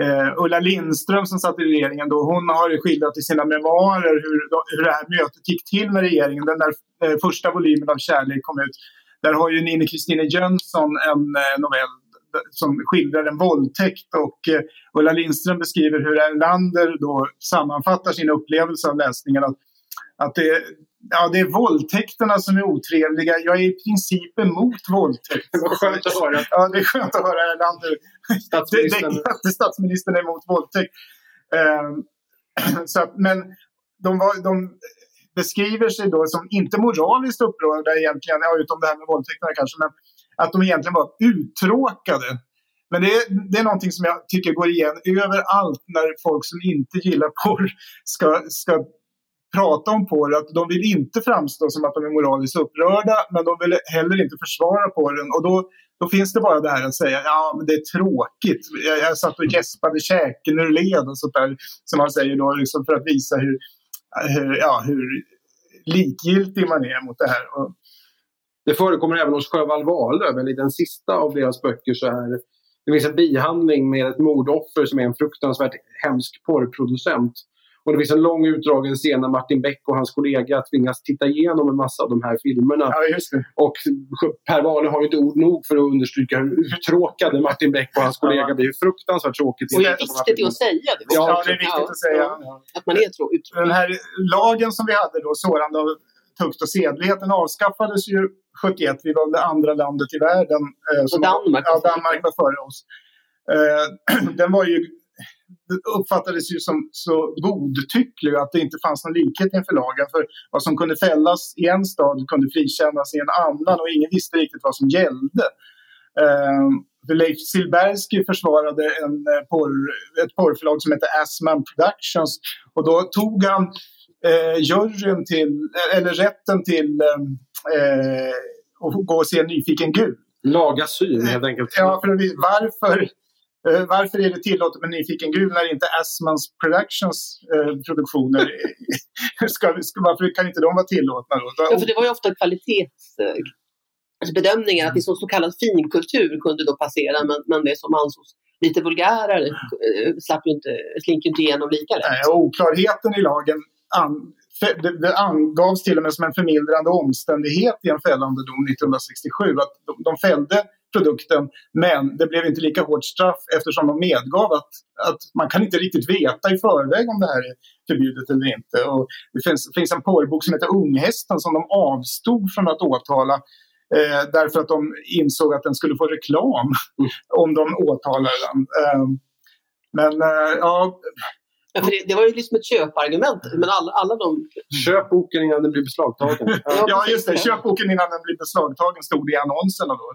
Uh, Ulla Lindström som satt i regeringen då, hon har ju skildrat i sina memoarer hur, hur det här mötet gick till med regeringen. Den där uh, första volymen av Kärlek kom ut. Där har ju Nine Kristine Jönsson en uh, novell som skildrar en våldtäkt och Ulla Lindström beskriver hur Erlander då sammanfattar sin upplevelse av läsningen. Att, att det, Ja, det är våldtäkterna som är otrevliga. Jag är i princip emot våldtäkt.
Var skönt att höra.
Ja, det är skönt att höra Erlander. Statsministern. Det, det, statsministern är emot våldtäkt. Uh, så att, men de, var, de beskriver sig då som inte moraliskt upprörda egentligen, ja, utom det här med våldtäkterna kanske, men att de egentligen var uttråkade. Men det är, det är någonting som jag tycker går igen överallt när folk som inte gillar porr ska, ska prata om porr, att de vill inte framstå som att de är moraliskt upprörda, men de vill heller inte försvara porren. Och då, då finns det bara det här att säga, ja men det är tråkigt. Jag, jag satt och gäspade käken ur led och sånt där, som man säger då, liksom för att visa hur, hur, ja, hur likgiltig man är mot det här. Och...
Det förekommer även hos Sjöwall Wahlöö, i den sista av deras böcker så är det finns en bihandling med ett mordoffer som är en fruktansvärt hemsk porrproducent och det finns en lång utdragen scen när Martin Beck och hans kollega tvingas titta igenom en massa av de här filmerna.
Ja,
och Per Wahlöö har ju inte ord nog för att understryka hur uttråkade Martin Beck och hans kollega ja. blir. Fruktansvärt tråkigt.
Och det är viktigt att säga det.
Ja, det är viktigt att säga.
Att man är tråkig.
Den här lagen som vi hade då, sårande av tukt och sedlighet, den avskaffades ju 71. Vi var det andra landet i världen.
Eh, som Danmark.
ja, Danmark var före oss. Eh, den var ju uppfattades ju som så godtycklig att det inte fanns någon likhet inför lagen. För vad som kunde fällas i en stad kunde frikännas i en annan och ingen visste riktigt vad som gällde. För Leif Silbersky försvarade en eh, porr, ett porrförlag som hette Assman Productions. Och då tog han eh, juryn till, eller rätten till eh, att gå och se Nyfiken Gud.
Laga syn helt enkelt.
Ja, för varför, eh, varför är det tillåtet med Nyfiken Gud när inte Assmans Productions eh, produktioner ska, ska, varför kan inte de vara tillåtna då?
Ja, för det var ju ofta kvalitetsbedömningar, att liksom så kallad finkultur kunde då passera, men, men det som ansågs lite vulgärare eh, slapp ju inte, slinker inte igenom lika lätt.
Nej, oklarheten i lagen an, det, det angavs till och med som en förmildrande omständighet i en fällande dom 1967. Att de, de fällde produkten men det blev inte lika hårt straff eftersom de medgav att, att man kan inte riktigt veta i förväg om det här är förbjudet eller inte. Och det finns, finns en porrbok som heter Unghästen som de avstod från att åtala eh, därför att de insåg att den skulle få reklam mm. om de åtalade den. Eh, men eh, ja,
Ja, för det, det, var ju liksom ett köpargument. Men alla, alla de...
Köp boken innan den blir beslagtagen.
ja, just det. Köp boken innan den blir beslagtagen stod det i annonserna då.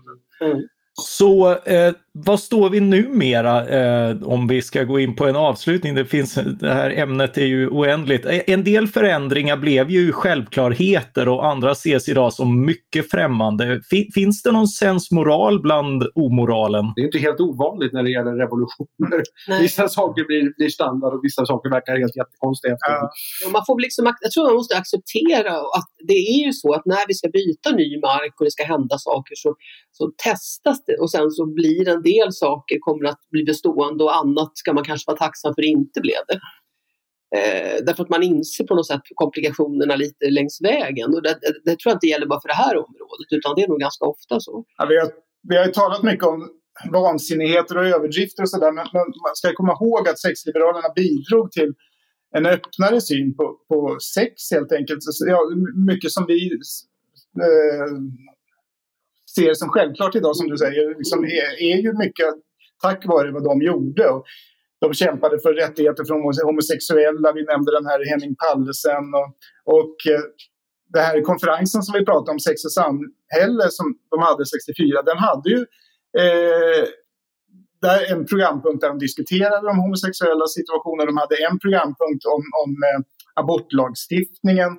Mm.
Så eh, vad står vi numera eh, om vi ska gå in på en avslutning? Det, finns, det här ämnet är ju oändligt. Eh, en del förändringar blev ju självklarheter och andra ses idag som mycket främmande. finns det någon sensmoral bland omoralen?
Det är inte helt ovanligt när det gäller revolutioner. Nej. Vissa saker blir, blir standard och vissa saker verkar helt jättekonstiga. Ja.
man får liksom, jag tror man måste acceptera att det är ju så att när vi ska byta ny mark och det ska hända saker så, så testas det och sen så blir en del saker kommer att bli bestående och annat ska man kanske vara tacksam för inte blev det. Eh, därför att man inser på något sätt komplikationerna lite längs vägen och det, det, det, tror jag inte gäller bara för det här området utan det är nog ganska ofta så.
Ja, vi, har, vi har ju talat mycket om vansinnigheter och överdrifter och sådär men, men, man ska komma ihåg att sexliberalerna bidrog till en öppnare syn på, på sex helt enkelt. Ja, mycket som vi eh, ser som självklart idag, som du säger, liksom är, är ju mycket tack vare vad de gjorde. Och de kämpade för rättigheter för homosexuella. Vi nämnde den här Henning Pallesen. Och, och eh, den här konferensen som vi pratade om, Sex och samhälle, som de hade 64, den hade ju eh, där en programpunkt där de diskuterade de homosexuella situationer. De hade en programpunkt om, om eh, abortlagstiftningen.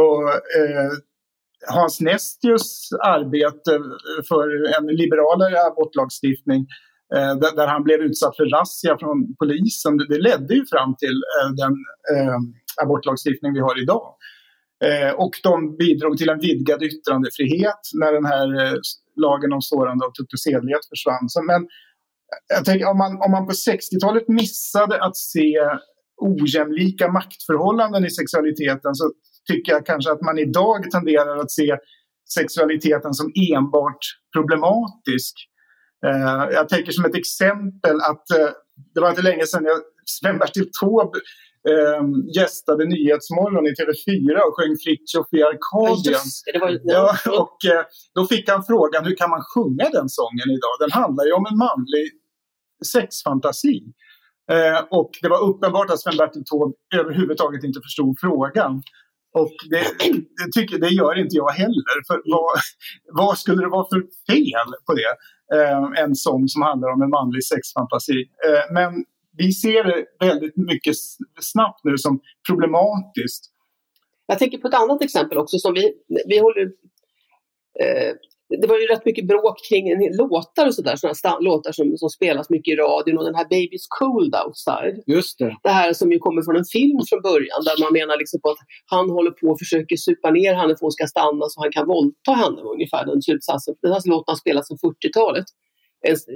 Och, eh, Hans Nestius arbete för en liberalare abortlagstiftning eh, där, han blev utsatt för razzia från polisen, det, ledde ju fram till eh, den eh, abortlagstiftning vi har idag. och de bidrog till en vidgad yttrandefrihet när den här lagen om sårande av tukt och sedlighet försvann. men jag tänker, om, man, om man på 60-talet missade att se ojämlika maktförhållanden i sexualiteten så tycker jag kanske att man idag tenderar att se sexualiteten som enbart problematisk. Uh, jag tänker som ett exempel att uh, det var inte länge sedan jag, Sven-Bertil Taube uh, gästade Nyhetsmorgon i TV4 och sjöng Fritiof i Arkadien. Ja, ja, och uh, då fick han frågan hur kan man sjunga den sången idag? Den handlar ju om en manlig sexfantasi. och det var uppenbart att Sven-Bertil Taube överhuvudtaget inte förstod frågan. Och det, det, tycker, det gör inte jag heller. För vad, vad skulle det vara för fel på det? Eh, en sång som handlar om en manlig sexfantasi. Eh, men vi ser det väldigt mycket snabbt nu som problematiskt.
Jag tänker på ett annat exempel också som vi, vi håller eh, det var ju rätt mycket bråk kring låtar och sådär, sådana låtar som, som spelas mycket i radion och den här Baby's Cold Outside.
Just det.
Det här som ju kommer från en film från början där man menar liksom på att han håller på och försöker supa ner henne för hon ska stanna så han kan våldta henne ungefär den slutsatsen. Den här låten har spelats sedan 40-talet.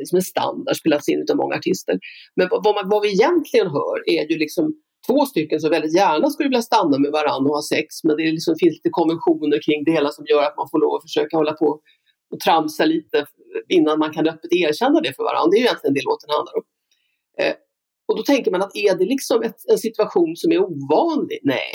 Som en standard, spelats in av många artister. Men vad, man, vad vi egentligen hör är ju liksom två stycken som väldigt gärna skulle vilja stanna med varandra och ha sex men det liksom, finns lite konventioner kring det hela som gör att man får lov att försöka hålla på och tramsa lite innan man kan öppet erkänna det för varandra. Det är ju egentligen det låten handlar om. Eh, och då tänker man att är det liksom ett, en situation som är ovanlig? Nej.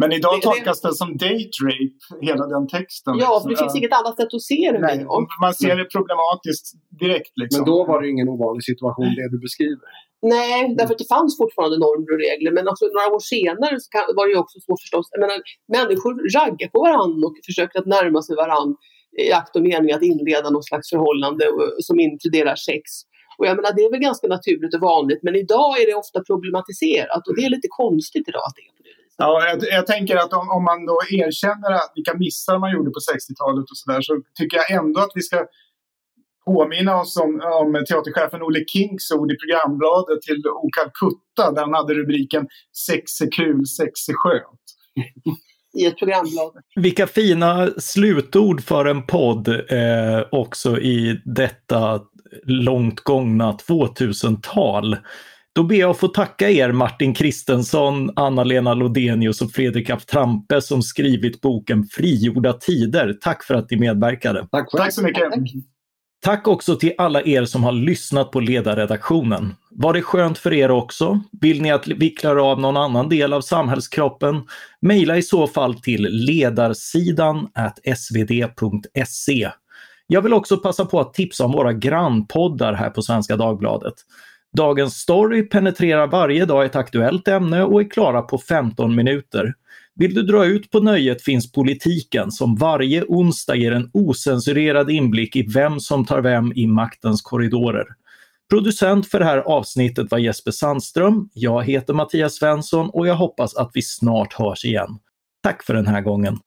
Men idag det, tolkas det som date rape, hela den texten.
Ja, liksom. för det finns inget annat sätt att se det. Nej,
man ser det problematiskt direkt. Liksom.
Men då var det ingen ovanlig situation, det du beskriver.
Nej, därför att det fanns fortfarande normer och regler. Men också några år senare så var det ju också så förstås. Jag menar, människor raggar på varandra och försöker att närma sig varandra i akt och mening att inleda något slags förhållande eh, som inkluderar sex. Och jag menar, det är väl ganska naturligt och vanligt, men idag är det ofta problematiserat och det är lite konstigt idag att det är på det viset.
Ja, jag, jag tänker att om, om, man då erkänner att vilka missar man gjorde på 60-talet och sådär så tycker jag ändå att vi ska påminna oss om, om teaterchefen Olle Kinks ord i programbladet till O Calcutta där han hade rubriken Sex är kul, sex är skönt.
I ett programblad.
Vilka fina slutord för en podd eh, också i detta långt gångna 2000-tal. Då ber jag att få tacka er Martin Kristensson, Anna-Lena Lodenius och Fredrik af Trampe som skrivit boken Frigjorda tider. Tack för att ni medverkade.
Tack, Tack så mycket. Tack.
Tack också till alla er som har lyssnat på ledarredaktionen. Var det skönt för er också? Vill ni att vi klarar av någon annan del av samhällskroppen? Maila i så fall till ledarsidan svd.se. Jag vill också passa på att tipsa om våra grannpoddar här på Svenska Dagbladet. Dagens Story penetrerar varje dag ett aktuellt ämne och är klara på 15 minuter. Vill du dra ut på nöjet finns Politiken som varje onsdag ger en osensurerad inblick i vem som tar vem i maktens korridorer. Producent för det här avsnittet var Jesper Sandström. Jag heter Mattias Svensson och jag hoppas att vi snart hörs igen. Tack för den här gången.